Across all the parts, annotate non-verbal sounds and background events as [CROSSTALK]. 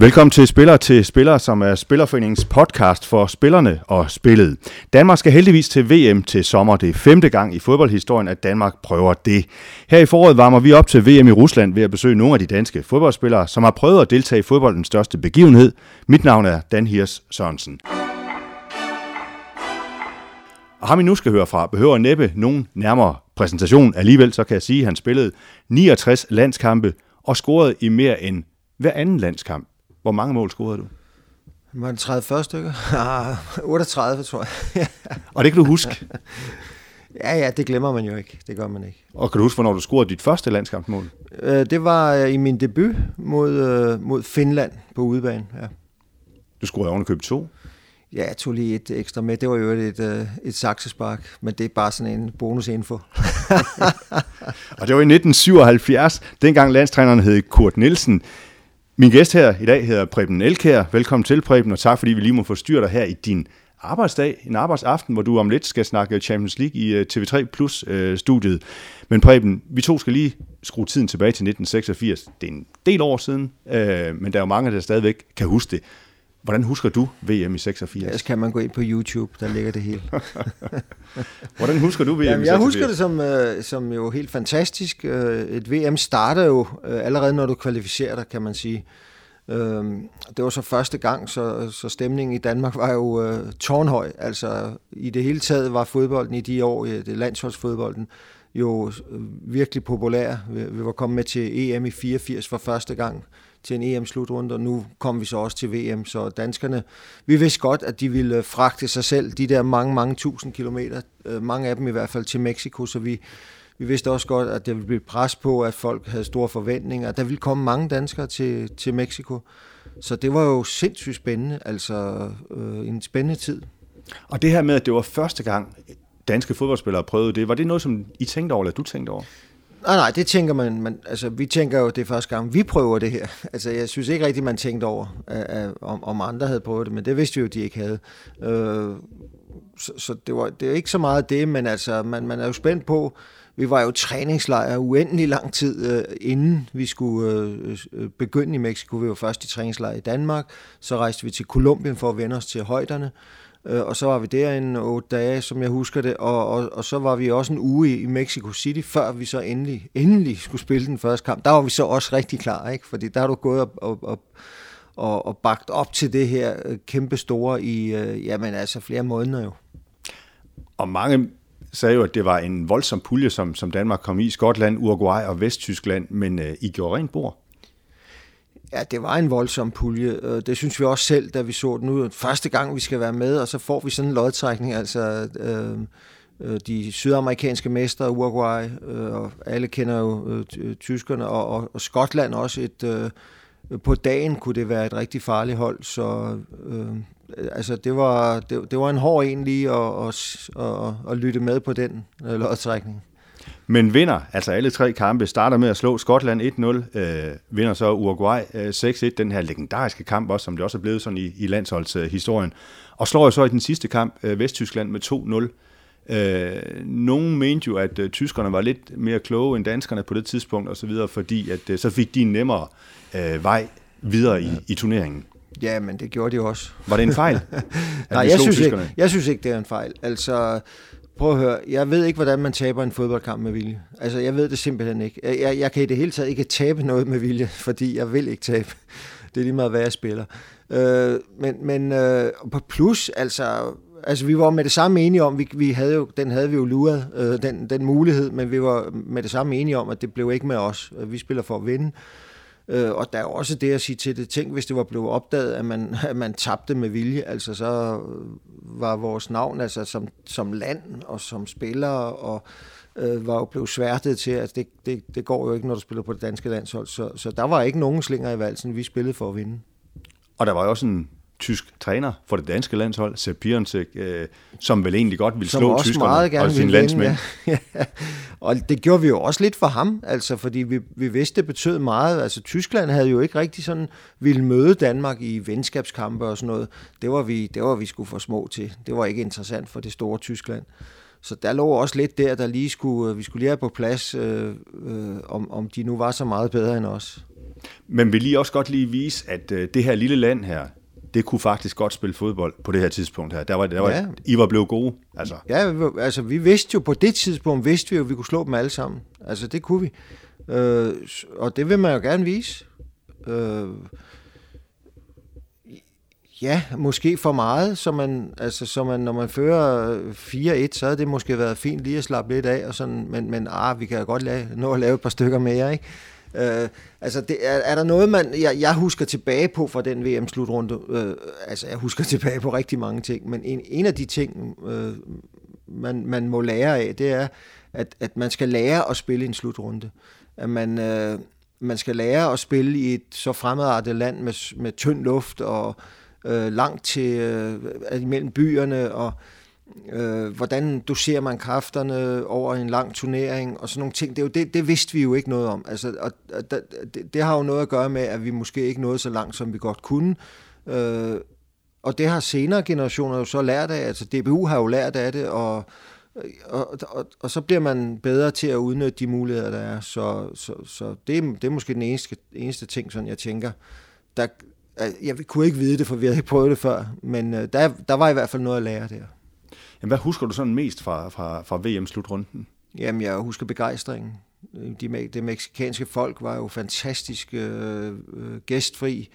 Velkommen til Spiller til Spiller, som er Spillerforeningens podcast for spillerne og spillet. Danmark skal heldigvis til VM til sommer. Det er femte gang i fodboldhistorien, at Danmark prøver det. Her i foråret varmer vi op til VM i Rusland ved at besøge nogle af de danske fodboldspillere, som har prøvet at deltage i fodboldens største begivenhed. Mit navn er Dan Hirs Sørensen. Og ham I nu skal høre fra, behøver næppe nogen nærmere præsentation. Alligevel så kan jeg sige, at han spillede 69 landskampe og scorede i mere end hver anden landskamp. Hvor mange mål scorede du? Var det 30 stykker? 38, tror jeg. [LAUGHS] og det kan du huske? [LAUGHS] ja, ja, det glemmer man jo ikke. Det gør man ikke. Og kan du huske, hvornår du scorede dit første landskampsmål? Øh, det var øh, i min debut mod, øh, mod Finland på udebane, ja. Du scorede oven køb to? Ja, jeg tog lige et ekstra med. Det var jo et, et, et saksespark, men det er bare sådan en bonusinfo. [LAUGHS] og det var i 1977, dengang landstræneren hed Kurt Nielsen. Min gæst her i dag hedder Preben Elkær. Velkommen til, Preben, og tak fordi vi lige må forstyrre dig her i din arbejdsdag, en arbejdsaften, hvor du om lidt skal snakke Champions League i øh, TV3 Plus-studiet. Øh, men Preben, vi to skal lige skrue tiden tilbage til 1986. Det er en del år siden, øh, men der er jo mange, der stadigvæk kan huske det. Hvordan husker du VM i 86? Ja, så kan man gå ind på YouTube, der ligger det hele. [LAUGHS] Hvordan husker du VM Jamen, i 86? Jeg husker det som, øh, som jo helt fantastisk. Øh, et VM starter jo øh, allerede, når du kvalificerer dig, kan man sige. Øh, det var så første gang, så, så stemningen i Danmark var jo øh, tårnhøj. Altså i det hele taget var fodbolden i de år, det landsholdsfodbolden, jo øh, virkelig populær. Vi, vi var kommet med til EM i 84 for første gang til en EM-slutrunde, og nu kom vi så også til VM. Så danskerne, vi vidste godt, at de ville øh, fragte sig selv de der mange, mange tusind kilometer, øh, mange af dem i hvert fald til Mexico, så vi, vi vidste også godt, at der ville blive pres på, at folk havde store forventninger. Der ville komme mange danskere til, til Mexico. Så det var jo sindssygt spændende, altså øh, en spændende tid. Og det her med, at det var første gang, danske fodboldspillere prøvede det, var det noget, som I tænkte over, eller du tænkte over? Nej, nej, det tænker man, man, altså vi tænker jo, det er første gang, vi prøver det her. [LAUGHS] Altså jeg synes ikke rigtigt, man tænkte over, uh, om, om andre havde prøvet det, men det vidste vi jo, de ikke havde. Uh, så, så det, var, det er ikke så meget det, men altså man, man er jo spændt på, vi var jo træningslejr uendelig lang tid, uh, inden vi skulle uh, begynde i Mexico. Vi var først i træningslejr i Danmark, så rejste vi til Kolumbien for at vende os til højderne. Øh, og så var vi der otte dage, som jeg husker det, og, og, og så var vi også en uge i, i Mexico City, før vi så endelig, endelig skulle spille den første kamp. Der var vi så også rigtig klar, ikke? fordi der har du gået og, og, og og, og bagt op til det her øh, kæmpe store i, øh, jamen altså flere måneder jo. Og mange sagde jo, at det var en voldsom pulje, som, som Danmark kom i. Skotland, Uruguay og Vesttyskland, men øh, I gjorde rent bord. Ja, det var en voldsom pulje. Øh, det synes vi også selv, da vi så den ud. Første gang, vi skal være med, og så får vi sådan en lodtrækning. Altså, øh, øh, de sydamerikanske mestre, Uruguay, øh, og alle kender jo øh, tyskerne, og, og, og Skotland også. Et, øh, på dagen kunne det være et rigtig farligt hold, så øh, altså, det, var, det, det var en hård en lige at, at, at, at lytte med på den øh, lodtrækning men vinder altså alle tre kampe, starter med at slå Skotland 1-0, øh, vinder så Uruguay øh, 6-1, den her legendariske kamp også, som det også er blevet sådan i, i landsholdshistorien, øh, og slår jo så i den sidste kamp øh, Vesttyskland med 2-0. Øh, nogen mente jo, at øh, tyskerne var lidt mere kloge end danskerne på det tidspunkt, og så videre, fordi at, øh, så fik de en nemmere øh, vej videre i, i turneringen. Ja, men det gjorde de også. Var det en fejl? [LAUGHS] Nej, jeg synes, ikke, jeg synes ikke, det er en fejl. Altså, Prøv at høre, jeg ved ikke, hvordan man taber en fodboldkamp med vilje. Altså, jeg ved det simpelthen ikke. Jeg, jeg, jeg kan i det hele taget ikke tabe noget med vilje, [LAUGHS] fordi jeg vil ikke tabe. Det er lige meget, hvad jeg spiller. Øh, men men øh, på plus, altså, altså, vi var med det samme enige om, vi, vi havde jo, den havde vi jo luret, øh, den, den mulighed, men vi var med det samme enige om, at det blev ikke med os. Vi spiller for at vinde. Øh, Øh, og der er også det at sige til det. Tænk, hvis det var blevet opdaget, at man, [LAUGHS] at man tabte med vilje. Altså så øh, var vores navn altså som, som land og som spillere og øh, var jo blevet sværtet til, at det, det, det går jo ikke, når du spiller på det danske landshold. Så, så der var ikke nogen slinger i valsen. Vi spillede for at vinde. Og der var jo også en tysk træner for det danske landshold, Sepp Piontek, øh, som vel egentlig godt ville som slå tyskerne meget gerne og sine landsmænd. [LAUGHS] Ja. og det gjorde vi jo også lidt for ham, altså fordi vi, vi vidste, det betød meget. Altså Tyskland havde jo ikke rigtig sådan ville møde Danmark i venskabskampe og sådan noget. Det var vi, det var vi skulle for små til. Det var ikke interessant for det store Tyskland. Så der lå også lidt der, der lige skulle, vi skulle lige have på plads, øh, øh, om, om de nu var så meget bedre end os. Men vil I også godt lige vise, at øh, det her lille land her, det kunne faktisk godt spille fodbold på det her tidspunkt her. Der var, der var, ja. I var blevet gode. Altså. Ja, altså vi vidste jo på det tidspunkt, vidste vi jo, at vi kunne slå dem alle sammen. Altså det kunne vi. Øh, og det vil man jo gerne vise. Øh, ja, måske for meget, så man, altså, så man, når man fører 4-1, så havde det måske været fint lige at slappe lidt af, og sådan, men, men ah, vi kan godt lave, nå at lave et par stykker mere, ikke? Øh, altså, det, er, er der noget, man, jeg, jeg husker tilbage på fra den VM-slutrunde? Øh, altså, jeg husker [LAUGHS] tilbage på rigtig mange ting, men en, en af de ting, øh, man, man må lære af, det er, at, at man skal lære at spille en slutrunde. At man, øh, man skal lære at spille i et så fremmedartet land med, med tynd luft og øh, langt til øh, mellem byerne og øh, Øh, hvordan doserer man kræfterne over en lang turnering og sådan nogle ting. Det, er jo det, det vidste vi jo ikke noget om. Altså, og, og det, det har jo noget at gøre med, at vi måske ikke nåede så langt, som vi godt kunne. Øh, og det har senere generationer jo så lært af. Altså DBU har jo lært af det, og, og, og, og så bliver man bedre til at udnytte de muligheder, der er. Så, så, så det, det er måske den eneste, eneste ting, sådan jeg tænker. Der, jeg kunne ikke vide det, for vi havde ikke prøvet det før, men øh, der, der var i hvert fald noget at lære der. Jamen, hvad husker du sådan mest fra, fra, fra VM-slutrunden? Jamen, jeg husker begejstringen. De, det meksikanske folk var jo fantastisk øh, øh, gæstfri.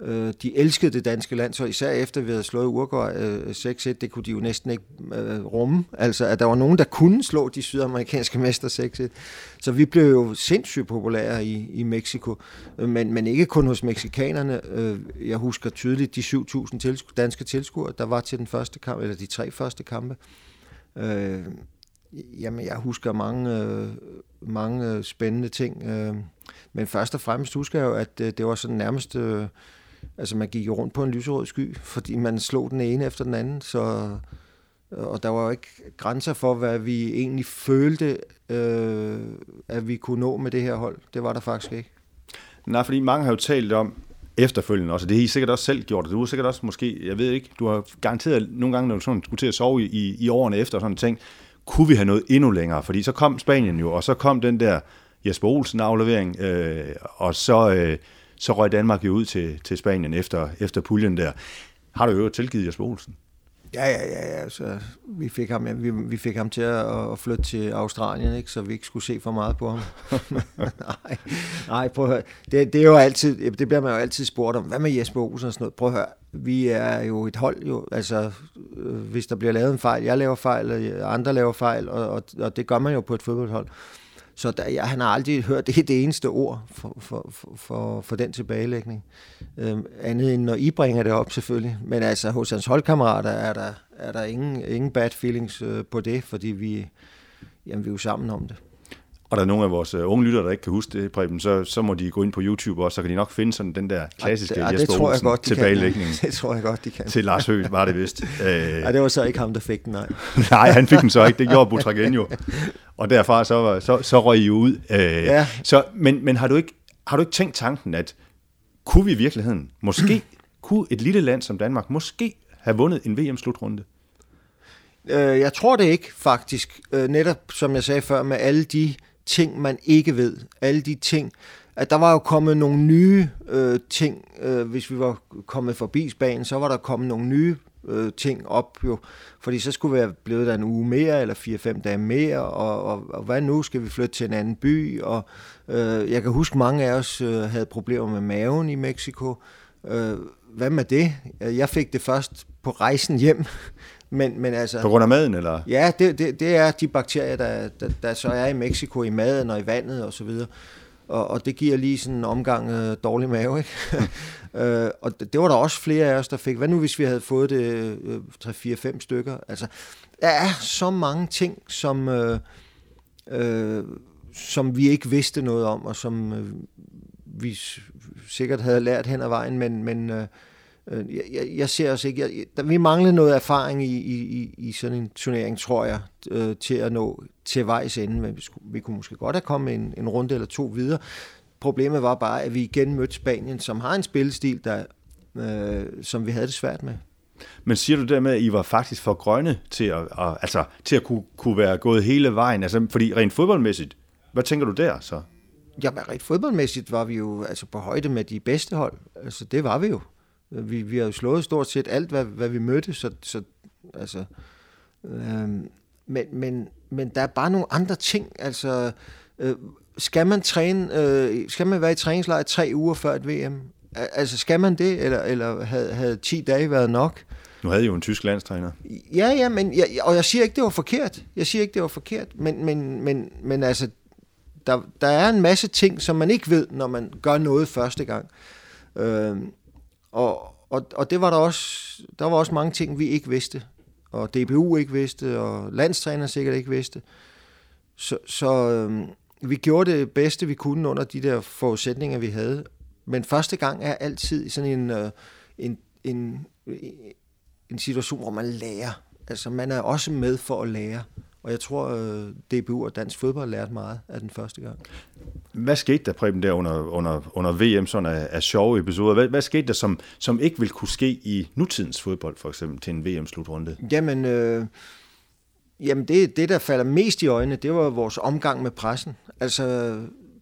Øh, de elskede det danske land, så især efter vi havde slået Uruguay øh, 6-1, det kunne de jo næsten ikke øh, rumme. Altså, at der var nogen, der kunne slå de sydamerikanske mester 6-1. Så vi blev jo sindssygt populære i, i Mexico, øh, men, men ikke kun hos meksikanerne. Øh, jeg husker tydeligt de 7.000 tilsku, danske tilskuere, der var til den første kamp, eller de tre første kampe. Øh, jamen, jeg husker mange, øh, mange spændende ting. Øh, men først og fremmest husker jeg jo, at øh, det var sådan nærmest... Øh, Altså man gik jo rundt på en lyserød sky, fordi man slog den ene efter den anden, så og der var jo ikke grænser for, hvad vi egentlig følte, øh, at vi kunne nå med det her hold. Det var der faktisk ikke. Nej, fordi mange har jo talt om efterfølgende også, og det har I sikkert også selv gjort, og du har sikkert også måske, jeg ved ikke, du har garanteret nogle gange, når du sådan skulle til at sove i, i årene efter, sådan ting, kunne vi have noget endnu længere? Fordi så kom Spanien jo, og så kom den der Jesper Olsen aflevering, øh, og så... Øh, så røg Danmark jo ud til, til Spanien efter, efter puljen der. Har du jo tilgivet Jesper Olsen? Ja, ja, ja, ja. Så vi, fik ham, ja, vi, vi fik ham til at, at flytte til Australien, ikke? så vi ikke skulle se for meget på ham. [LAUGHS] nej, nej, prøv at høre. Det, det, er jo altid, det bliver man jo altid spurgt om. Hvad med Jesper Olsen og sådan noget? Prøv at høre. Vi er jo et hold, jo. Altså, øh, hvis der bliver lavet en fejl, jeg laver fejl, andre laver fejl, og, og, og det gør man jo på et fodboldhold. Så der, ja, han har aldrig hørt det, det eneste ord for, for, for, for den tilbagelægning. Øhm, andet end når I bringer det op selvfølgelig. Men altså hos hans holdkammerater er der, er der ingen, ingen bad feelings øh, på det, fordi vi, jamen, vi er jo sammen om det og der er nogle af vores uh, unge lyttere, der ikke kan huske det, Preben, så, så må de gå ind på YouTube også, så kan de nok finde sådan den der klassiske ja, det, Jesper tror jeg godt, de tilbagelægning. Kan. [LAUGHS] Det tror jeg godt, de kan. Til Lars Høgh var det vist. [LAUGHS] ja, det var så ikke ham, der fik den, nej. [LAUGHS] nej, han fik den så ikke. Det gjorde Butragen jo. Og derfra så, så, så røg I ud. Uh, ja. så, men, men har, du ikke, har du ikke tænkt tanken, at kunne vi i virkeligheden, måske [CLEARS THROAT] kunne et lille land som Danmark, måske have vundet en VM-slutrunde? Øh, jeg tror det ikke, faktisk. netop som jeg sagde før, med alle de ting, man ikke ved. Alle de ting, at der var jo kommet nogle nye øh, ting, øh, hvis vi var kommet forbi Spanien, så var der kommet nogle nye øh, ting op jo, fordi så skulle vi have blevet der en uge mere, eller fire-fem dage mere, og, og, og hvad nu, skal vi flytte til en anden by, og øh, jeg kan huske, mange af os øh, havde problemer med maven i Mexico, øh, hvad med det? Jeg fik det først på rejsen hjem, men, men altså, På grund af maden, eller? Ja, det, det, det er de bakterier, der, der, der så er i Mexico, i maden og i vandet og så videre. Og, og det giver lige sådan en omgang øh, dårlig mave, ikke? [LAUGHS] øh, og det, det var der også flere af os, der fik. Hvad nu, hvis vi havde fået det øh, 3-4-5 stykker? Altså, der er så mange ting, som, øh, øh, som vi ikke vidste noget om, og som øh, vi sikkert havde lært hen ad vejen, men, men øh, Øh, jeg, jeg ser også ikke, jeg, der, vi mangler noget erfaring i, i, i sådan en turnering, tror jeg, øh, til at nå til vejs ende, men vi, skulle, vi kunne måske godt have kommet en, en runde eller to videre. Problemet var bare, at vi igen mødte Spanien, som har en spillestil, der, øh, som vi havde det svært med. Men siger du dermed, at I var faktisk for grønne til at, at, altså, til at kunne, kunne være gået hele vejen? Altså, fordi rent fodboldmæssigt, hvad tænker du der så? Jamen, rent fodboldmæssigt var vi jo altså på højde med de bedste hold. Altså, det var vi jo. Vi, vi har jo slået stort set alt, hvad, hvad vi mødte, så, så altså... Øh, men, men, men der er bare nogle andre ting, altså... Øh, skal man træne, øh, skal man være i træningslejr tre uger før et VM? Altså, skal man det, eller, eller havde, havde 10 dage været nok? Nu havde I jo en tysk landstræner. Ja, ja, men, jeg, og jeg siger ikke, det var forkert. Jeg siger ikke, det var forkert, men, men, men, men altså, der, der er en masse ting, som man ikke ved, når man gør noget første gang. Øh, og, og, og det var der også, der var også mange ting, vi ikke vidste. Og DBU ikke vidste, og landstræner sikkert ikke vidste. Så, så øh, vi gjorde det bedste, vi kunne under de der forudsætninger, vi havde. Men første gang er altid sådan en, øh, en, en, en situation, hvor man lærer. Altså man er også med for at lære. Og jeg tror, øh, DBU og dansk fodbold lærte meget af den første gang. Hvad skete der, Preben, der under, under, under VM, sådan af, af sjove episoder? Hvad, hvad skete der, som, som ikke vil kunne ske i nutidens fodbold, for eksempel, til en VM-slutrunde? Jamen, øh, jamen det, det, der falder mest i øjnene, det var vores omgang med pressen. Altså,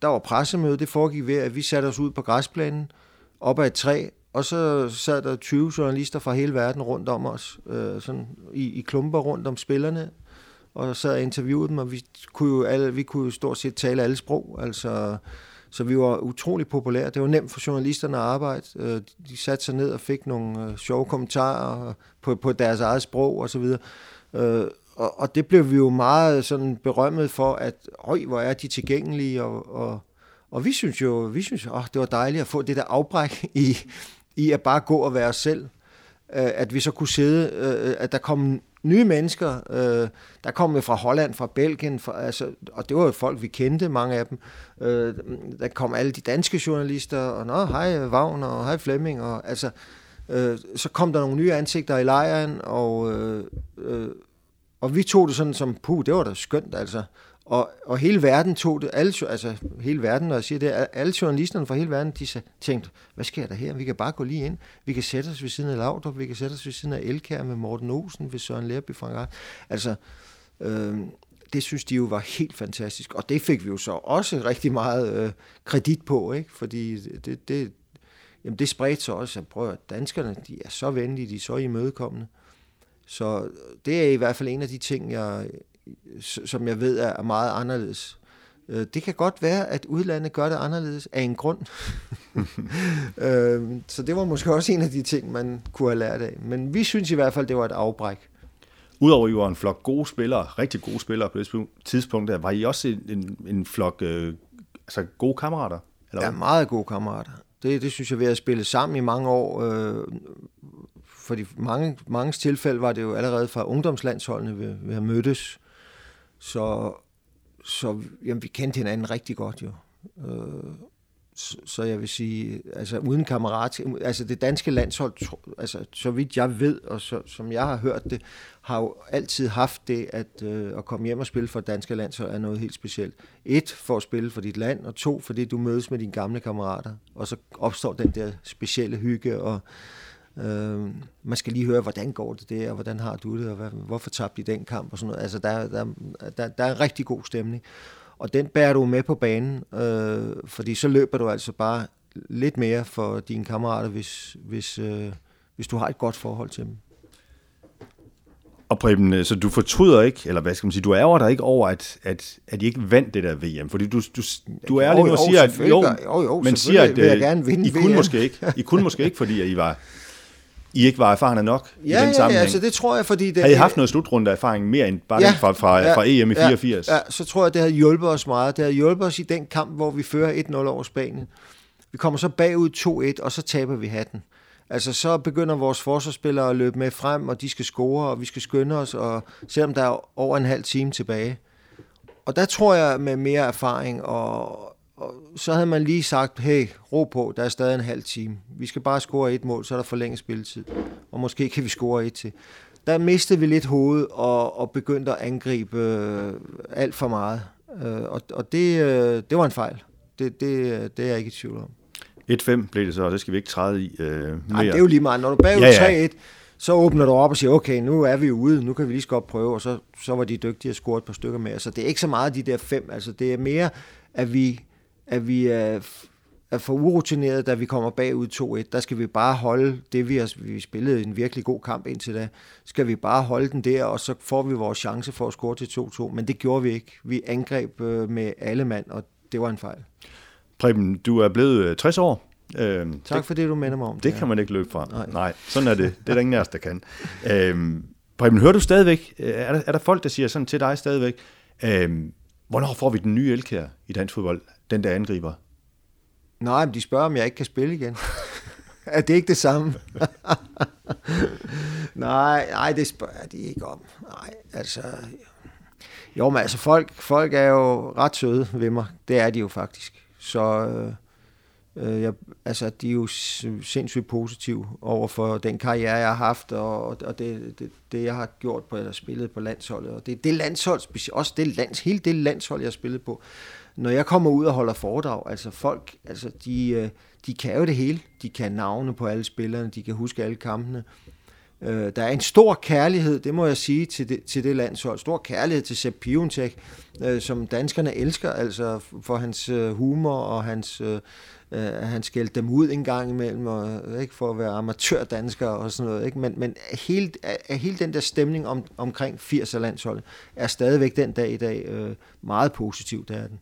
der var pressemøde, det foregik ved, at vi satte os ud på græsplænen, op ad et træ, og så sad der 20 journalister fra hele verden rundt om os, øh, sådan i, i klumper rundt om spillerne, og sad og interviewede dem, og vi kunne jo, alle, vi kunne jo stort set tale alle sprog, altså, så vi var utrolig populære. Det var nemt for journalisterne at arbejde. Øh, de satte sig ned og fik nogle øh, sjove kommentarer øh, på, på deres eget sprog og så videre. Og, og det blev vi jo meget sådan berømmet for, at øj, hvor er de tilgængelige, og, og, og vi synes jo, vi synes, åh, det var dejligt at få det der afbræk i, i at bare gå og være os selv. At vi så kunne sidde, at der kom nye mennesker, øh, der kom fra Holland, fra Belgien, fra, altså, og det var jo folk, vi kendte, mange af dem. Øh, der kom alle de danske journalister, og nå, hej Wagner, og hej Flemming, og altså, øh, så kom der nogle nye ansigter i lejren, og, øh, øh, og vi tog det sådan som, puh, det var da skønt, altså. Og, og hele verden tog det, alle, altså hele verden, når jeg siger det, alle journalisterne fra hele verden, de tænkte, hvad sker der her? Vi kan bare gå lige ind. Vi kan sætte os ved siden af Laudrup, vi kan sætte os ved siden af Elkær med Morten Olsen, ved Søren Lerby fra Altså, øh, det synes de jo var helt fantastisk. Og det fik vi jo så også rigtig meget øh, kredit på, ikke? Fordi det, det, jamen det spredte sig også. at prøv at danskerne, de er så venlige, de er så imødekommende. Så øh, det er i hvert fald en af de ting, jeg, som jeg ved er meget anderledes. Øh, det kan godt være, at udlandet gør det anderledes af en grund. [LAUGHS] Øh, så det var måske også en af de ting, man kunne have lært af. Men vi synes i hvert fald, det var et afbræk. Udover at I var en flok gode spillere, rigtig gode spillere på det tidspunkt, der, var I også en, en, en flok øh, altså gode kammerater? Eller ja, meget gode kammerater. Det, det synes jeg, vi har spillet sammen i mange år. Øh, for de mange, mange tilfælde var det jo allerede fra ungdomslandsholdene, vi, vi har mødtes. Så, så jamen, vi kendte hinanden rigtig godt jo. Øh, så, så jeg vil sige, altså uden kammerat, altså det danske landshold, altså så vidt jeg ved, og så, som jeg har hørt det, har jo altid haft det, at øh, at komme hjem og spille for danske landshold er noget helt specielt. Et, for at spille for dit land, og to, fordi du mødes med dine gamle kammerater, og så opstår den der specielle hygge, og Øh, man skal lige høre, hvordan går det der, og hvordan har du det, og hvad, hvorfor tabte de den kamp og sådan noget. Altså, der, der, der, der er en rigtig god stemning. Og den bærer du med på banen, øh, fordi så løber du altså bare lidt mere for dine kammerater, hvis, hvis, øh, hvis du har et godt forhold til dem. Og Preben, øh, så du fortryder ikke, eller hvad skal man sige, du ærger dig ikke over, at, at, at I ikke vandt det der VM, fordi du, du, du er lige nu og siger, at jo, jo, jo men siger, at jeg gerne vinde I kunne måske ikke, I kunne måske ikke, fordi I var i ikke var erfarne nok ja, i den ja, sammenhæng. Ja, altså det tror jeg, fordi... Det, havde I haft noget slutrunde erfaring mere end bare ja, fra, fra, ja, fra EM i 84? Ja, ja, så tror jeg, det har hjulpet os meget. Det har hjulpet os i den kamp, hvor vi fører 1-0 over Spanien. Vi kommer så bagud 2-1, og så taber vi hatten. Altså så begynder vores forsvarsspillere at løbe med frem, og de skal score, og vi skal skynde os, og selvom der er over en halv time tilbage. Og der tror jeg med mere erfaring og, og så havde man lige sagt, hey, ro på, der er stadig en halv time. Vi skal bare score et mål, så er der forlænget spilletid. Og måske kan vi score et til. Der mistede vi lidt hoved og, og begyndte at angribe øh, alt for meget. Øh, og og det, øh, det var en fejl. Det, det, det er jeg ikke i tvivl om. 1-5 blev det så, og det skal vi ikke træde i øh, mere. Nej, det er jo lige meget. Når du bagud ja, ja. 3-1, så åbner du op og siger, okay, nu er vi ude, nu kan vi lige så godt prøve, og så, så var de dygtige at score et par stykker mere. Så det er ikke så meget de der fem, altså det er mere, at vi at vi er, er for urutineret, da vi kommer bagud 2-1. Der skal vi bare holde det, vi har vi spillet en virkelig god kamp indtil da. Skal vi bare holde den der, og så får vi vores chance for at score til 2-2. Men det gjorde vi ikke. Vi angreb øh, med alle mand, og det var en fejl. Preben, du er blevet 60 øh, år. Øh, tak det, for det, du minder mig om. Det, det kan man ikke løbe fra. Nej. Nej, sådan er det. Det er der ingen af os, der kan. Øh, Preben, hører du stadigvæk, øh, er der, er der folk, der siger sådan til dig stadigvæk, øh, hvornår får vi den nye elkær i dansk fodbold, den der angriber? Nej, men de spørger, om jeg ikke kan spille igen. er det ikke det samme? nej, nej, det spørger de ikke om. Nej, altså... Jo, men altså, folk, folk er jo ret søde ved mig. Det er de jo faktisk. Så... Øh, Øh, jeg, altså, de er jo sindssygt positive over for den karriere, jeg har haft, og, og det, det, det, jeg har gjort på, eller spillet på landsholdet. Og det, det landshold, også det lands, hele det landshold, jeg har spillet på. Når jeg kommer ud og holder foredrag, altså folk, altså de, øh, de kan jo det hele. De kan navne på alle spillerne, de kan huske alle kampene. Øh, der er en stor kærlighed, det må jeg sige, til det, til det landshold. Stor kærlighed til Sepp Piontek, øh, som danskerne elsker, altså for hans øh, humor og hans... Øh, øh, han skældte dem ud en gang imellem, og, ikke, for at være amatørdansker og sådan noget. Ikke? Men, men hele, hele den der stemning om, omkring 80'er landsholdet er stadigvæk den dag i dag øh, meget positiv, det er den.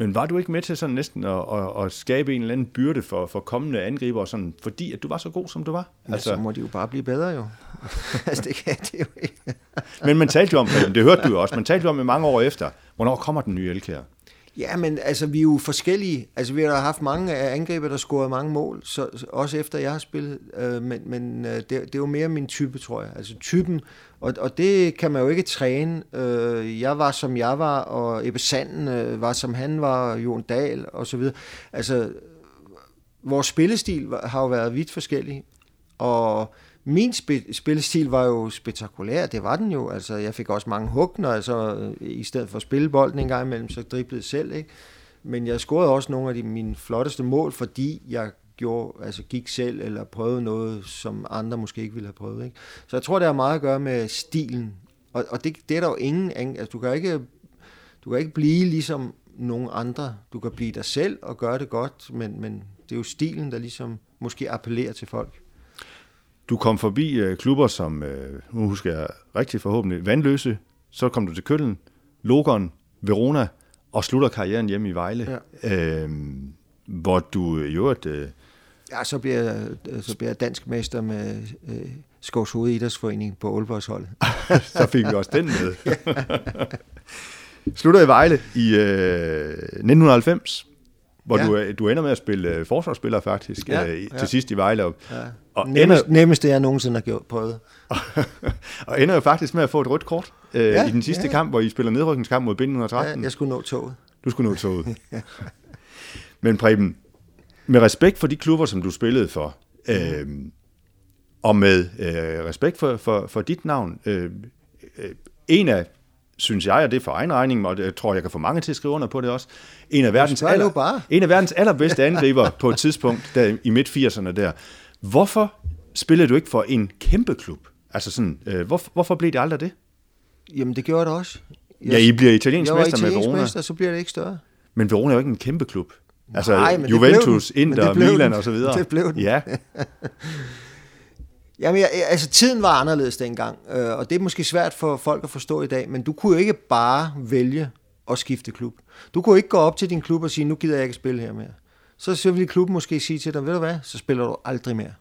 Men var du ikke med til sådan næsten at, at, at skabe en eller anden byrde for, for kommende angriber, sådan, fordi at du var så god, som du var? Ja, altså, så må de jo bare blive bedre jo. [LAUGHS] altså, det kan det jo ikke. Men man talte jo om, det hørte du jo også, man talte jo om i mange år efter, hvornår kommer den nye Elkær? Ja, men altså, vi er jo forskellige. Altså, vi har haft mange angriber, der scorede mange mål, så, også efter jeg har spillet. Øh, men men øh, det, det er jo mere min type, tror jeg. Altså typen, og, og det kan man jo ikke træne. Øh, jeg var, som jeg var, og Ebbe Sanden øh, var, som han var, Jon Dahl og så videre. Altså, vores spillestil har jo været vidt forskellig. Og min spilstil var jo spektakulær, det var den jo. Altså, jeg fik også mange hug, når jeg så, øh, i stedet for at spille bolden en gang imellem, så driblede selv, ikke? Men jeg scorede også nogle af de, mine flotteste mål, fordi jeg gjorde, altså gik selv eller prøvede noget, som andre måske ikke ville have prøvet. Ikke? Så jeg tror, det har meget at gøre med stilen. Og, og det, det er der jo ingen... Altså, du kan ikke, du kan ikke blive ligesom nogen andre. Du kan blive dig selv og gøre det godt, men, men det er jo stilen, der ligesom måske appellerer til folk. Du kom forbi øh, klubber som, øh, nu husker jeg rigtig forhåbentlig, Vandløse, så kom du til Køllen, Logon, Verona, og slutter karrieren hjemme i Vejle, ja. øh, hvor du i øvrigt... Øh, ja, så bliver, jeg, så bliver jeg dansk mester med øh, Skovs Hoved Idrætsforening på Aalborgs hold. [LAUGHS] så fik vi også den med. [LAUGHS] Slutter i Vejle i øh, 1990 hvor ja. du, du ender med at spille uh, forsvarsspiller faktisk, ja, uh, til ja. sidst i Vejle. Ja. Og nemmest, ender, nemmeste jeg nogensinde har gjort, prøvet. [LAUGHS] og ender jo faktisk med at få et rødt kort uh, ja, i den sidste ja. kamp, hvor I spiller nedrykningskamp mod Bind 113. Ja, jeg skulle nå toget. Du skulle nå toget. [LAUGHS] Men Preben, med respekt for de klubber, som du spillede for, mm. øh, og med øh, respekt for, for, for dit navn, øh, øh, en af synes jeg, og det er for egen regning, og jeg tror, jeg kan få mange til at skrive under på det også, en af verdens, aller, bare. En af verdens allerbedste angriber på et tidspunkt der i midt-80'erne der. Hvorfor spillede du ikke for en kæmpe klub? Altså sådan, øh, hvor, hvorfor blev det aldrig det? Jamen, det gjorde det også. Jeg, ja, I bliver italiensk mester med Verona. Mester, så bliver det ikke større. Men Verona er jo ikke en kæmpe klub. Altså Nej, men Juventus, Inter, Milan og så videre. Det blev den. Ja. [LAUGHS] Jamen, jeg, altså tiden var anderledes dengang, øh, og det er måske svært for folk at forstå i dag, men du kunne jo ikke bare vælge at skifte klub. Du kunne ikke gå op til din klub og sige, nu gider jeg ikke spille her mere. Så, så ville klubben måske sige til dig, ved du hvad, så spiller du aldrig mere.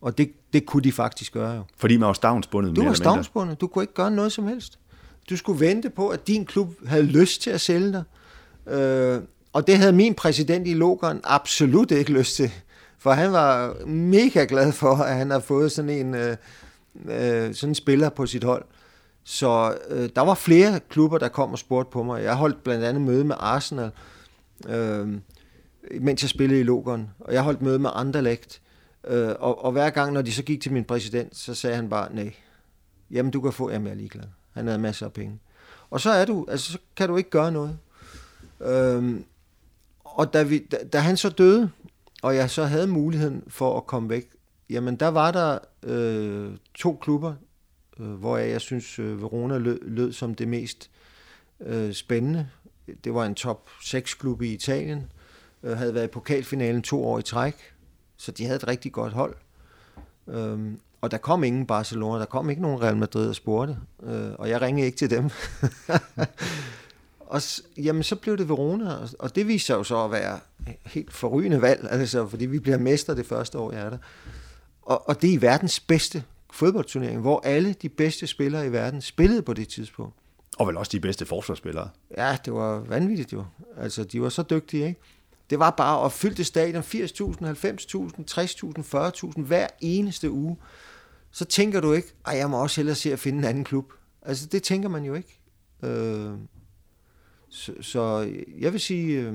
Og det, det kunne de faktisk gøre jo. Fordi man var stavnsbundet Du var stavnsbundet, du kunne ikke gøre noget som helst. Du skulle vente på, at din klub havde lyst til at sælge dig. Øh, og det havde min præsident i Logeren absolut ikke lyst til. For han var mega glad for, at han har fået sådan en, øh, øh, sådan en spiller på sit hold. Så øh, der var flere klubber, der kom og spurgte på mig. Jeg holdt blandt andet møde med Arsenal, øh, mens jeg spillede i Logon. Og jeg holdt møde med Anderlecht. Øh, og, og hver gang, når de så gik til min præsident, så sagde han bare, nej, jamen du kan få, jamen jeg er ligeglad. Han havde masser af penge. Og så er du, altså så kan du ikke gøre noget. Øh, og da, vi, da, da han så døde, og jeg så havde muligheden for at komme væk, jamen der var der øh, to klubber, øh, hvor jeg, jeg synes, øh, Verona lød, lød som det mest øh, spændende. Det var en top 6 klub i Italien, øh, havde været i pokalfinalen to år i træk, så de havde et rigtig godt hold. Øhm, og der kom ingen Barcelona, der kom ikke nogen Real Madrid og spurgte, øh, og jeg ringede ikke til dem. [LAUGHS] og jamen, så blev det Verona, og det viste sig jo så at være helt forrygende valg, altså, fordi vi bliver mester det første år, jeg er der. Og, og det er i verdens bedste fodboldturnering, hvor alle de bedste spillere i verden spillede på det tidspunkt. Og vel også de bedste forsvarsspillere. Ja, det var vanvittigt jo. Altså, de var så dygtige, ikke? Det var bare at fylde stadion 80.000, 90.000, 60.000, 40.000 hver eneste uge. Så tænker du ikke, at jeg må også hellere se at finde en anden klub. Altså, det tænker man jo ikke. Øh, så, så jeg vil sige, øh,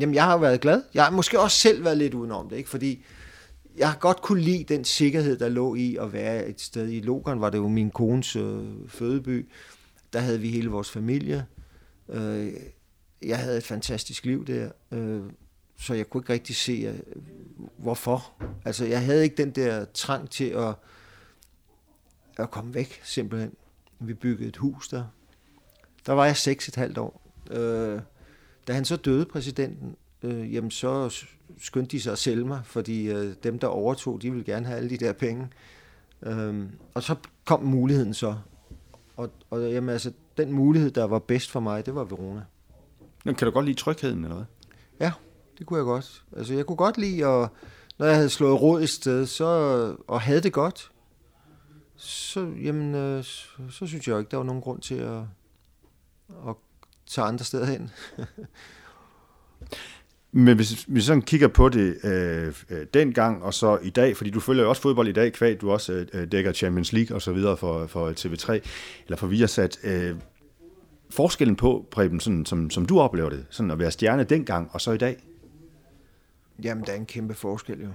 jamen jeg har været glad. Jeg har måske også selv været lidt udenom det, ikke? fordi jeg har godt kunne lide den sikkerhed, der lå i at være et sted. I Logan var det jo min kones øh, fødeby. Der havde vi hele vores familie. Øh, jeg havde et fantastisk liv der, øh, så jeg kunne ikke rigtig se, øh, hvorfor. Altså, jeg havde ikke den der trang til at, at komme væk, simpelthen. Vi byggede et hus der. Der var jeg seks et halvt år. Øh, da han så døde, præsidenten, øh, jamen så skyndte de sig at sælge mig, fordi øh, dem, der overtog, de ville gerne have alle de der penge. Øh, og så kom muligheden så. Og, og jamen, altså, den mulighed, der var bedst for mig, det var Verona. Men kan du godt lide trygheden, eller hvad? Ja, det kunne jeg godt. Altså, jeg kunne godt lide, at, når jeg havde slået råd et sted, så, og havde det godt, så, jamen, øh, så, så synes jeg ikke, der var nogen grund til at, at tage andre steder hen. [LAUGHS] Men hvis vi sådan kigger på det øh, øh, dengang og så i dag, fordi du følger jo også fodbold i dag, kvad du også øh, dækker Champions League og så videre for, for TV3, eller for Viasat. Øh, forskellen på, Preben, sådan, som, som du oplever det, sådan at være stjerne dengang og så i dag? Jamen, der er en kæmpe forskel jo.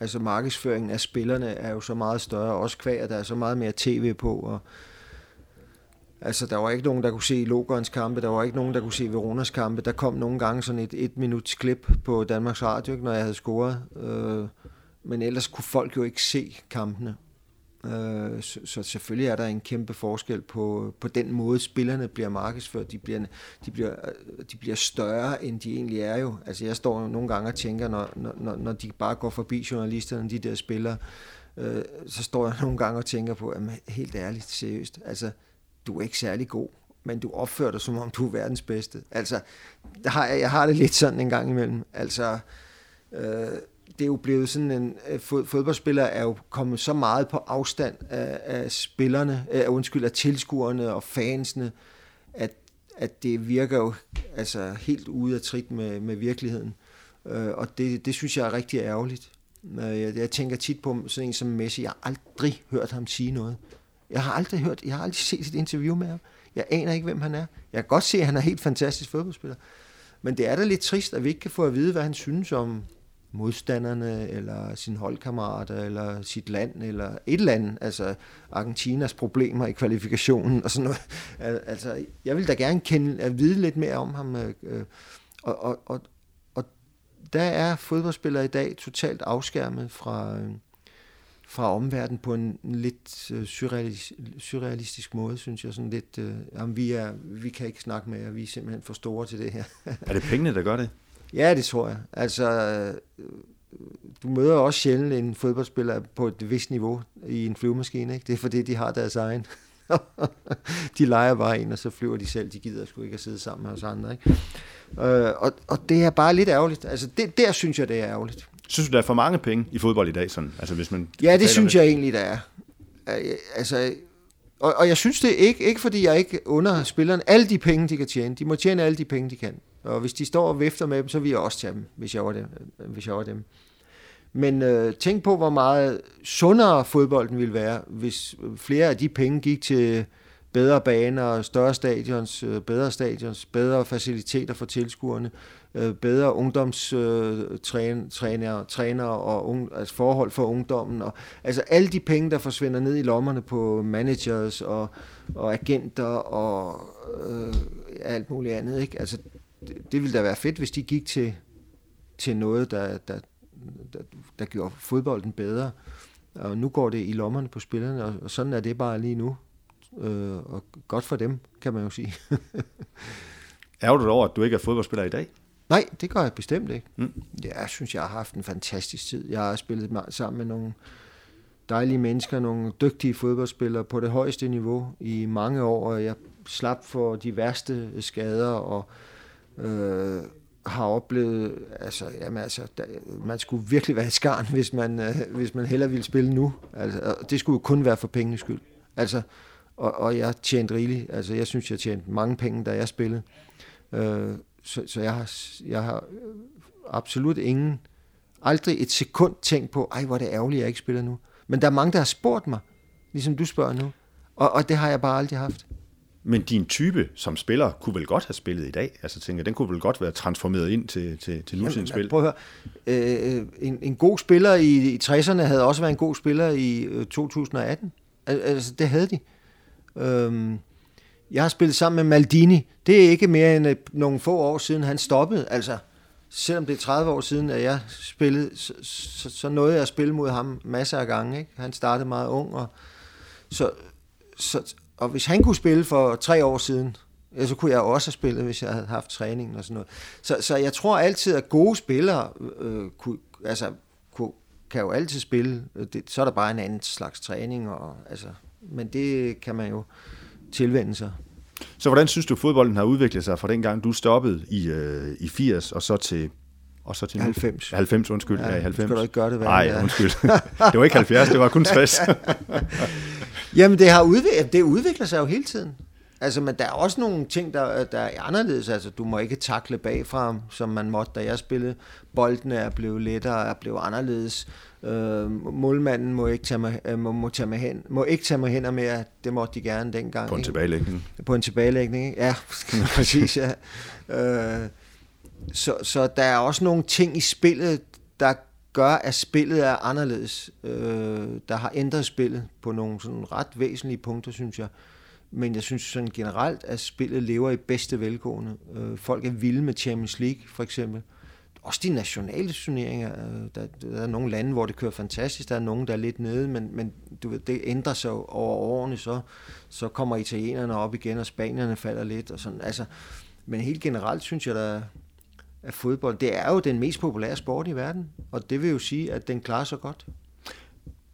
Altså markedsføringen af spillerne er jo så meget større, også kvæg, at der er så meget mere tv på, og Altså, der var ikke nogen, der kunne se Logans kampe, der var ikke nogen, der kunne se Veronas kampe. Der kom nogle gange sådan et et minuts klip på Danmarks Radio, når jeg havde scoret. Øh, men ellers kunne folk jo ikke se kampene. Øh, så, så selvfølgelig er der en kæmpe forskel på, på den måde, spillerne bliver markedsført. De bliver, de, bliver, øh, de bliver større, end de egentlig er jo. Altså jeg står nogle gange og tænker, når, når, når de bare går forbi journalisterne, de der spillere, øh, så står jeg [LAUGHS] nogle gange og tænker på, jamen, helt ærligt, seriøst, altså du er ikke særlig god, men du opfører dig, som om du er verdens bedste. Altså, der har jeg, jeg har det lidt sådan en gang imellem. Altså, øh, det er jo blevet sådan en øh, Fod, fodboldspiller er jo kommet så meget på afstand af, af spillerne, af, undskyld, af tilskuerne og fansene, at, at det virker jo altså helt ude af trit med, med virkeligheden. Øh, og det, det synes jeg er rigtig ærgerligt. Øh, jeg, jeg tænker tit på sådan en som Messi. Jeg har aldrig hørt ham sige noget. Jeg har aldrig hørt, jeg har aldrig set et interview med ham. Jeg aner ikke, hvem han er. Jeg kan godt se, at han er helt fantastisk fodboldspiller. Men det er da lidt trist, at vi ikke kan få at vide, hvad han synes om modstanderne, eller sin holdkammerater, eller sit land, eller et eller andet. Altså Argentinas problemer i kvalifikationen og sådan noget. Altså, jeg vil da gerne kende, at vide lidt mere om ham. Øh, øh, og, og, og, og der er fodboldspillere i dag totalt afskærmet fra, øh, fra omverdenen på en lidt øh, surrealistisk, surrealistisk måde, synes jeg. Sådan lidt, øh, jamen, vi, er, vi kan ikke snakke med jer, vi er simpelthen for store til det her. er det pengene, der gør det? Ja, det tror jeg. Altså, øh, du møder også sjældent en fodboldspiller på et vist niveau i en flyvemaskine. Ikke? Det er fordi, de har deres egen. [LAUGHS] de leger bare en, og så flyver de selv. De gider sgu ikke at sidde sammen med os andre. Ikke? Øh, og, og det er bare lidt ærgerligt. Altså, det, der synes jeg, det er ærgerligt. Synes du, der er for mange penge i fodbold i dag? Sådan? Altså, hvis man ja, det synes det? jeg egentlig, der er. Altså, og, og jeg synes det ikke, ikke fordi jeg ikke under spillerne alle de penge, de kan tjene. De må tjene alle de penge, de kan. Og hvis de står og vifter med dem, så vil jeg også tage dem, hvis jeg var dem. Hvis jeg var dem. Men øh, tænk på, hvor meget sundere fodbolden ville være, hvis flere af de penge gik til bedre baner, større stadions, øh, bedre stadions, bedre faciliteter for tilskuerne, øh, Øh, bedre ungdomstræner øh, træner og ung, altså forhold for ungdommen. Og, altså alle de penge, der forsvinder ned i lommerne på managers og, og agenter og øh, alt muligt andet. Ikke? Altså, det, det ville da være fedt, hvis de gik til, til noget, der, der, der, der gjorde fodbolden bedre. Og nu går det i lommerne på spillerne, og, og sådan er det bare lige nu. Øh, og godt for dem, kan man jo sige. [LAUGHS] er du over, at du ikke er fodboldspiller i dag? Nej, det gør jeg bestemt ikke. Mm. Jeg synes, jeg har haft en fantastisk tid. Jeg har spillet sammen med nogle dejlige mennesker, nogle dygtige fodboldspillere på det højeste niveau i mange år, og jeg slap for de værste skader, og øh, har oplevet, altså, jamen, altså der, man skulle virkelig være i skarn, [LAUGHS] hvis man, øh, hvis man hellere ville spille nu. Altså, det skulle jo kun være for pengenes skyld. Altså, og, og jeg tjente rigeligt. Altså, jeg synes, jeg tjente mange penge, da jeg spillede. Øh, så, så jeg har, jeg har absolut ingen, aldrig et sekund tænkt på, ej, hvor er det ærgerligt, jeg ikke spiller nu. Men der er mange, der har spurgt mig, ligesom du spørger nu. Og, og det har jeg bare aldrig haft. Men din type som spiller kunne vel godt have spillet i dag? Altså tænker den kunne vel godt være transformeret ind til, til, til nutidens spil? Prøv at høre. Øh, en, en god spiller i, i 60'erne havde også været en god spiller i øh, 2018. Altså det havde de. Øh, jeg har spillet sammen med Maldini. Det er ikke mere end øh, nogle få år siden, han stoppede. Altså, selvom det er 30 år siden, at jeg spillede, så, så, så nåede jeg at spille mod ham masser af gange. Ikke? Han startede meget ung, og, så, så, og hvis han kunne spille for tre år siden, ja, så kunne jeg også have spillet, hvis jeg havde haft træningen og sådan noget. Så, så jeg tror altid, at gode spillere øh, øh kunne, altså, kunne, kan jo altid spille. Det, så er der bare en anden slags træning, og, altså, men det kan man jo tilvende sig. Så hvordan synes du, fodbolden har udviklet sig fra dengang, du stoppede i, øh, i 80 og så til og så til 90. 90, undskyld. Ja, ja 90. Skal du ikke gøre det? Nej, ja. undskyld. [LAUGHS] det var ikke 70, det var kun 60. [LAUGHS] Jamen, det, har udviklet, det udvikler sig jo hele tiden. Altså, men der er også nogle ting, der, der er anderledes. Altså, du må ikke takle bagfra, som man måtte, da jeg spillede. Boldene er blevet lettere, er blevet anderledes. Øh, målmanden må ikke tage mig, øh, må, må, tage mig hen, må ikke tage mig hen og mere. Det måtte de gerne dengang. På en tilbagelægning. På en tilbagelægning, ikke? Ja, [LAUGHS] præcis, ja. Øh, så, så der er også nogle ting i spillet, der gør, at spillet er anderledes. Øh, der har ændret spillet på nogle sådan ret væsentlige punkter, synes jeg. Men jeg synes sådan generelt, at spillet lever i bedste velgående. Øh, folk er vilde med Champions League, for eksempel. Også de nationale turneringer. Øh, der, der er nogle lande, hvor det kører fantastisk. Der er nogle, der er lidt nede, men, men du ved, det ændrer sig over årene. Så, så kommer italienerne op igen, og spanierne falder lidt. Og sådan. Altså, men helt generelt synes jeg, der, at fodbold, det er jo den mest populære sport i verden, og det vil jo sige, at den klarer sig godt.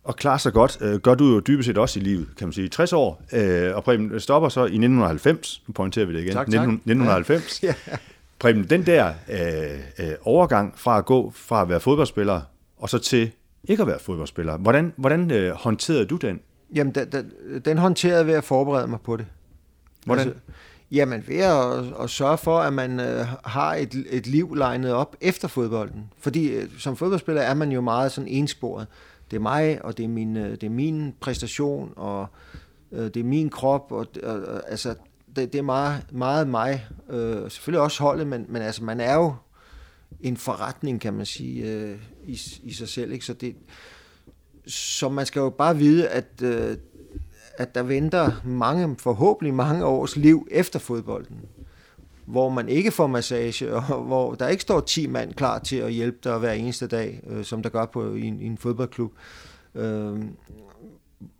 Og klarer sig godt, øh, gør du jo dybest set også i livet, kan man sige. 60 år, øh, og Preben stopper så i 1990, nu pointerer vi det igen, tak, tak. 1990. [LAUGHS] Ja. Preben, den der øh, øh, overgang fra at gå fra at være fodboldspiller, og så til ikke at være fodboldspiller, hvordan, hvordan øh, håndterede du den? Jamen, den, den, den håndterede ved at forberede mig på det. Hvordan? Altså, Jamen ved at, at sørge for, at man øh, har et, et liv legnet op efter fodbolden. Fordi øh, som fodboldspiller er man jo meget sådan ensporet. Det er mig, og det er min, øh, det er min præstation, og øh, det er min krop, og øh, altså det, det er meget, meget mig. Øh, selvfølgelig også holdet, men, men altså man er jo en forretning, kan man sige, øh, i, i sig selv. Ikke? Så, det, så man skal jo bare vide, at øh, at der venter mange, forhåbentlig mange års liv efter fodbolden, hvor man ikke får massage, og [LAUGHS] hvor der ikke står 10 mand klar til at hjælpe dig hver eneste dag, øh, som der gør på, i, en, i en fodboldklub. Øh,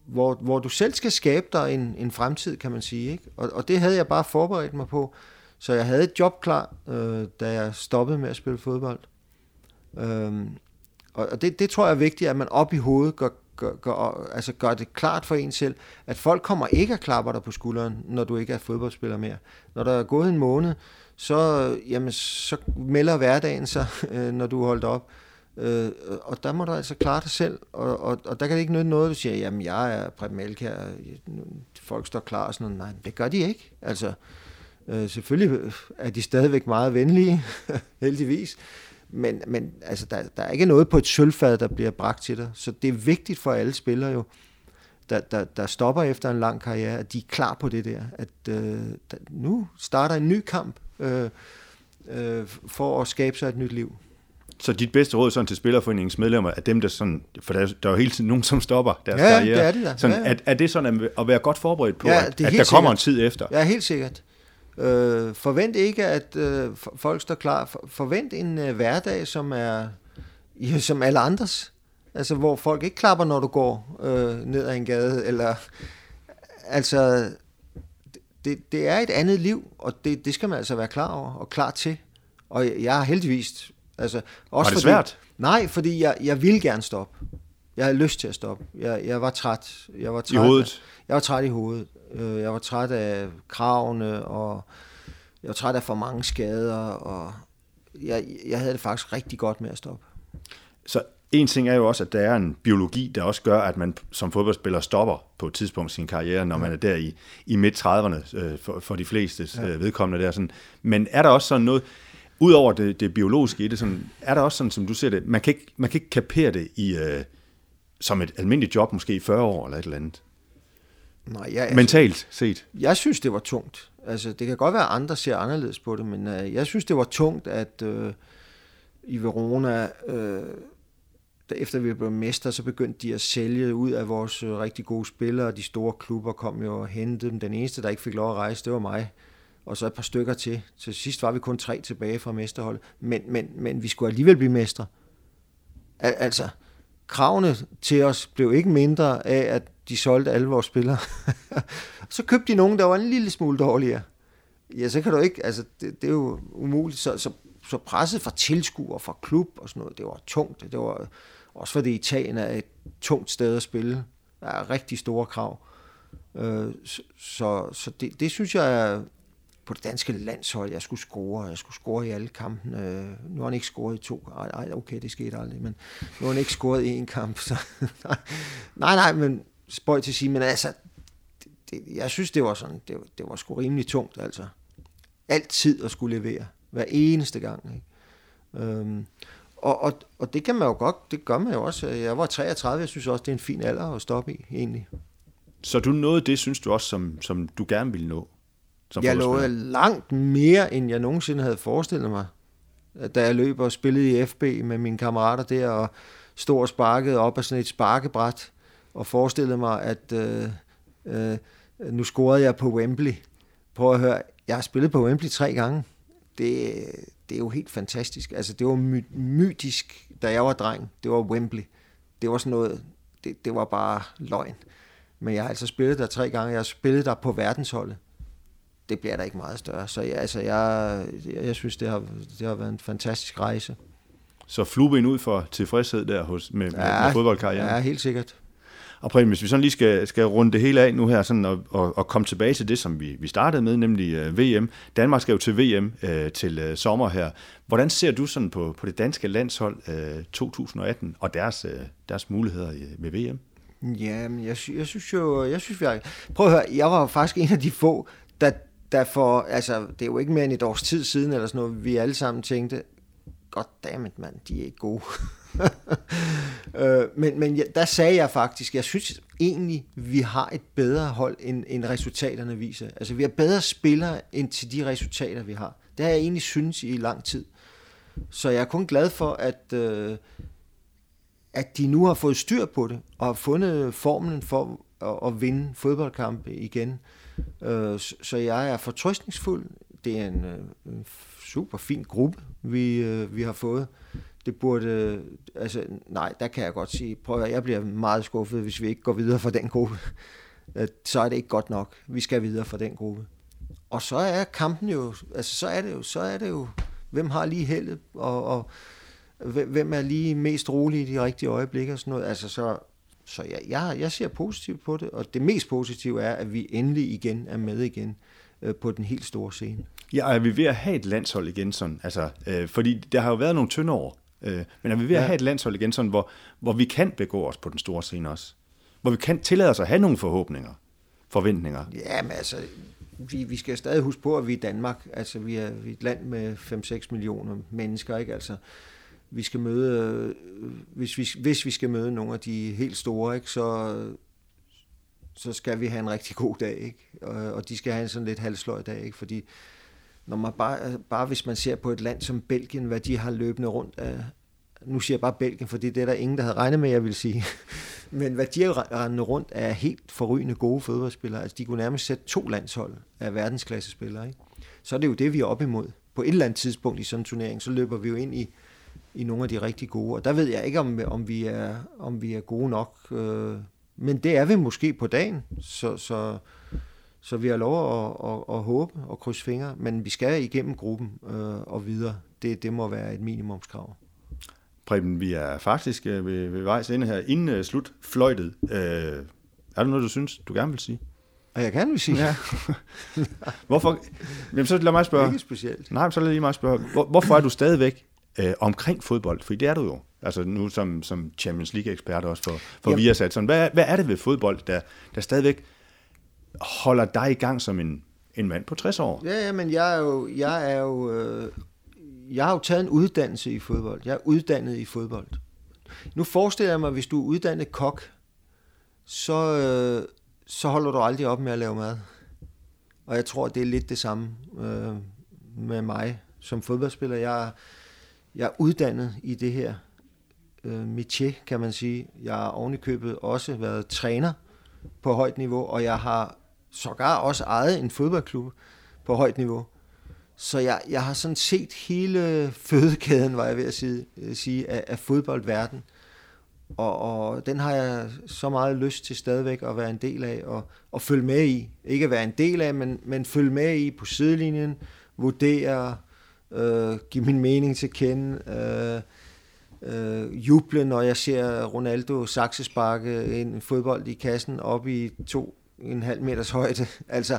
hvor, hvor du selv skal skabe dig en, en fremtid, kan man sige. Ikke? Og, og det havde jeg bare forberedt mig på. Så jeg havde et job klar, øh, da jeg stoppede med at spille fodbold. Øh, og det, det tror jeg er vigtigt, at man op i hovedet gør, gør, gør, altså gør det klart for en selv, at folk kommer ikke at klappe dig på skulderen, når du ikke er fodboldspiller mere. Når der er gået en måned, så, jamen, så melder hverdagen sig, [LAUGHS] øh, når du er holdt op. Øh, og der må du altså klare dig selv, og, og, og der kan det ikke nytte noget, du siger, jamen jeg er Preben Elkær, folk står klar og sådan noget. Nej, det gør de ikke. Altså, øh, selvfølgelig er de stadigvæk meget venlige, [LAUGHS] heldigvis, men, men altså, der, der er ikke noget på et sølvfad, der bliver bragt til dig. Så det er vigtigt for alle spillere jo, der, der, der stopper efter en lang karriere, at de er klar på det der. At øh, der, nu starter en ny kamp øh, øh, for at skabe sig et nyt liv. Så dit bedste råd sådan til Spillerforeningens medlemmer er dem, der sådan, for der, der er jo hele tiden nogen, som stopper deres ja, karriere. det er det der. Sådan, ja, ja. Er, er det sådan at være godt forberedt på, ja, at, at der kommer sikkert. en tid efter? Ja, helt sikkert. Øh, forvent ikke, at øh, folk står klar. For, forvent en øh, hverdag, som er ja, [LAUGHS] som alle andres. Altså, hvor folk ikke klapper, når du går øh, ned ad en gade. Eller, altså, det, det er et andet liv, og det, det skal man altså være klar over og klar til. Og jeg har heldigvis... Altså, også var det fordi, svært? Nej, fordi jeg, jeg ville gerne stoppe. Jeg havde lyst til at stoppe. Jeg, jeg var træt. Jeg var træt I hovedet? Af, jeg var træt i hovedet. Øh, jeg var træt af kravene, og jeg var træt af for mange skader, og jeg, jeg havde det faktisk rigtig godt med at stoppe. Så en ting er jo også, at der er en biologi, der også gør, at man som fodboldspiller stopper på et tidspunkt sin karriere, når man er der i, i midt-30'erne, øh, for, for de fleste øh, vedkommende der. Sådan. Men er der også sådan noget, udover det, det biologiske i det, sådan, er der også sådan, som du ser det, man kan ikke, man kan ikke kapere det i, øh, som et almindeligt job, måske i 40 år eller et eller andet? Nej, jeg, Mentalt set? Jeg synes, det var tungt. Altså, det kan godt være, at andre ser anderledes på det, men øh, jeg synes, det var tungt, at øh, i Verona, øh, efter vi blev mester, så begyndte de at sælge ud af vores øh, rigtig gode spillere. De store klubber kom jo og hentede dem. Den eneste, der ikke fik lov at rejse, det var mig. Og så et par stykker til. Til sidst var vi kun tre tilbage fra mesterholdet. Men, men, men vi skulle alligevel blive mestre. Al- altså, kravene til os blev ikke mindre af, at de solgte alle vores spillere. [LAUGHS] så købte de nogen, der var en lille smule dårligere. Ja, så kan du ikke, altså det, det er jo umuligt. Så, så, så presset fra tilskuer, fra klub og sådan noget, det var tungt. Det var også fordi Italien er et tungt sted at spille. Der er rigtig store krav. Øh, så så det, det synes jeg er på det danske landshold, jeg skulle score, jeg skulle score i alle kampene. Nu har han ikke scoret i to. Ej, okay, det skete aldrig, men nu har han ikke scoret i en kamp. Så, [LAUGHS] nej, nej, men spøj til at sige, men altså, det, det, jeg synes, det var sådan, det, det var sgu rimelig tungt, altså. Altid at skulle levere, hver eneste gang, ikke? Øhm, og, og, og det kan man jo godt, det gør man jo også. Jeg var 33, jeg synes også, det er en fin alder at stoppe i, egentlig. Så du nåede det, synes du også, som, som du gerne ville nå? Som jeg nåede langt mere, end jeg nogensinde havde forestillet mig. Da jeg løb og spillede i FB med mine kammerater der, og stod og sparkede op af sådan et sparkebræt, og forestillede mig, at øh, øh, nu scorede jeg på Wembley. Prøv at høre, jeg har spillet på Wembley tre gange. Det, det er jo helt fantastisk. Altså, det var my- mytisk, da jeg var dreng. Det var Wembley. Det var sådan noget, det, det var bare løgn. Men jeg har altså spillet der tre gange. Jeg har spillet der på verdensholdet. Det bliver der ikke meget større. Så jeg, altså, jeg, jeg, synes, det har, det har været en fantastisk rejse. Så flueben ud for tilfredshed der hos, med, ja, med fodboldkarrieren? Ja, helt sikkert. Og Preben, hvis vi sådan lige skal, skal runde det hele af nu her, sådan og, og, og komme tilbage til det, som vi, vi startede med, nemlig uh, VM. Danmark skal jo til VM uh, til uh, sommer her. Hvordan ser du sådan på, på det danske landshold uh, 2018 og deres, uh, deres muligheder ved VM? Ja, jeg, jeg synes jo, jeg synes, jeg, prøv at høre, jeg var faktisk en af de få, der, der for, altså, det er jo ikke mere end et års tid siden, eller sådan noget, vi alle sammen tænkte, goddammit mand, de er ikke gode. [LAUGHS] øh, men men ja, der sagde jeg faktisk, jeg synes egentlig, vi har et bedre hold, end, end resultaterne viser. Altså vi har bedre spillere end til de resultater, vi har. Det har jeg egentlig synes i lang tid. Så jeg er kun glad for, at, øh, at de nu har fået styr på det, og har fundet formlen for at, at vinde fodboldkampe igen. Øh, så jeg er fortrøstningsfuld. Det er en, øh, super fin gruppe, vi, øh, vi har fået det burde, altså nej, der kan jeg godt sige, prøv at jeg bliver meget skuffet, hvis vi ikke går videre fra den gruppe. [LAUGHS] Så er det ikke godt nok. Vi skal videre fra den gruppe. Og så er kampen jo, altså så er det jo, så er det jo, hvem har lige heldet, og, og hvem er lige mest rolig i de rigtige øjeblikke og sådan noget. Altså så, så jeg, jeg, jeg ser positivt på det, og det mest positive er, at vi endelig igen er med igen øh, på den helt store scene. Ja, er vi ved at have et landshold igen sådan? Altså, øh, fordi der har jo været nogle tynde år Øh, men er vi ved at have et landshold igen, sådan, hvor, hvor vi kan begå os på den store scene også? Hvor vi kan tillade os at have nogle forhåbninger, forventninger? Ja, men altså, vi, vi skal stadig huske på, at vi er Danmark. Altså, vi er, vi er et land med 5-6 millioner mennesker, ikke? Altså, vi skal møde, øh, hvis vi, hvis vi skal møde nogle af de helt store, ikke, så, så skal vi have en rigtig god dag, ikke? Og, og de skal have en sådan lidt halsløj dag, ikke? Fordi når man bare, bare hvis man ser på et land som Belgien, hvad de har løbende rundt af, nu siger jeg bare Belgien, for det er der ingen, der havde regnet med, jeg vil sige. [LAUGHS] Men hvad de har rendende rundt er helt forrygende gode fodboldspillere. Altså, de kunne nærmest sætte to landshold af verdensklasse spillere. Ikke? Så er det jo det, vi er op imod. På et eller andet tidspunkt i sådan en turnering, så løber vi jo ind i, i nogle af de rigtig gode. Og der ved jeg ikke, om, om, vi, er, om vi er gode nok. Øh, men det er vi måske på dagen. Så, så, Så vi har lov at, at, at håbe og krydse fingre, men vi skal igennem gruppen øh, og videre. Det, det må være et minimumskrav. Preben, vi er faktisk øh, ved, ved vejs ende her. Inden øh, slut fløjtet, øh, er der noget, du synes, du gerne vil sige? Og jeg kan vil sige. Ja. [LAUGHS] hvorfor? Jamen, så lad mig spørge. Ikke specielt. Nej, så lad lige mig spørge. Hvor, hvorfor er du stadigvæk øh, omkring fodbold? For det er du jo. Altså nu som, som Champions League-ekspert også for, for Jamen. Viasat. Sådan, hvad, hvad er det ved fodbold, der, der stadigvæk holder dig i gang som en, en mand på 60 år? Ja, ja men jeg er jo, jeg er jo, øh, jeg har jo taget en uddannelse i fodbold. Jeg er uddannet i fodbold. Nu forestiller jeg mig, hvis du er uddannet kok, så, øh, så holder du aldrig op med at lave mad. Og jeg tror, det er lidt det samme øh, med mig som fodboldspiller. Jeg, jeg er uddannet i det her øh, métier, kan man sige. Jeg har ovenikøbet også været træner på højt niveau, og jeg har sågar også ejet en fodboldklub på højt niveau. Så jeg, jeg har sådan set hele fødekæden, var jeg ved at sige, øh, sige af, af fodboldverden. Og, og den har jeg så meget lyst til stadigvæk at være en del af og, og følge med i. Ikke at være en del af, men, men følge med i på sidelinjen, vurdere, øh, give min mening til kende, øh, øh, juble, når jeg ser Ronaldo saksesparke en fodbold i kassen op i to en halv meters højde. [LAUGHS] Altså,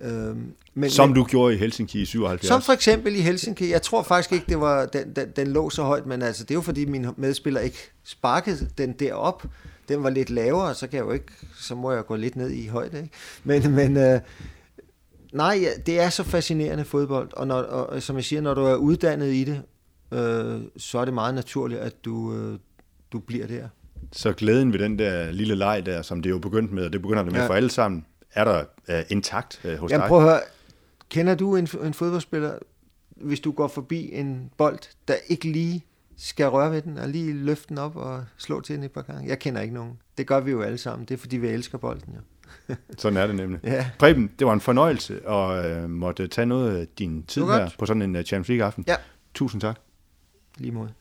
øh, men, som du gjorde i Helsinki i 77? Som for eksempel i Helsinki. Jeg tror faktisk ikke, det var, den, den, den lå så højt, men altså, det er jo fordi, min medspiller ikke sparkede den derop. Den var lidt lavere, så kan jeg jo ikke, så må jeg gå lidt ned i højde. Ikke? Men, men øh, nej, det er så fascinerende fodbold, og, når, og som jeg siger, når du er uddannet i det, øh, så er det meget naturligt, at du, øh, du bliver der. Så glæden ved den der lille leg der, som det jo begyndt med, og det begynder det med ja. for alle sammen, er der uh, intakt uh, hos Jamen, dig? prøv at høre. Kender du en, en fodboldspiller, hvis du går forbi en bold, der ikke lige skal røre ved den, og lige løfte den op og slå til den et par gange? Jeg kender ikke nogen. Det gør vi jo alle sammen. Det er, fordi vi elsker bolden, jo. [LAUGHS] sådan er det nemlig. Ja. Preben, det var en fornøjelse at uh, måtte tage noget af din tid her på sådan en uh, Champions League-aften. Ja. Tusind tak. Lige måde.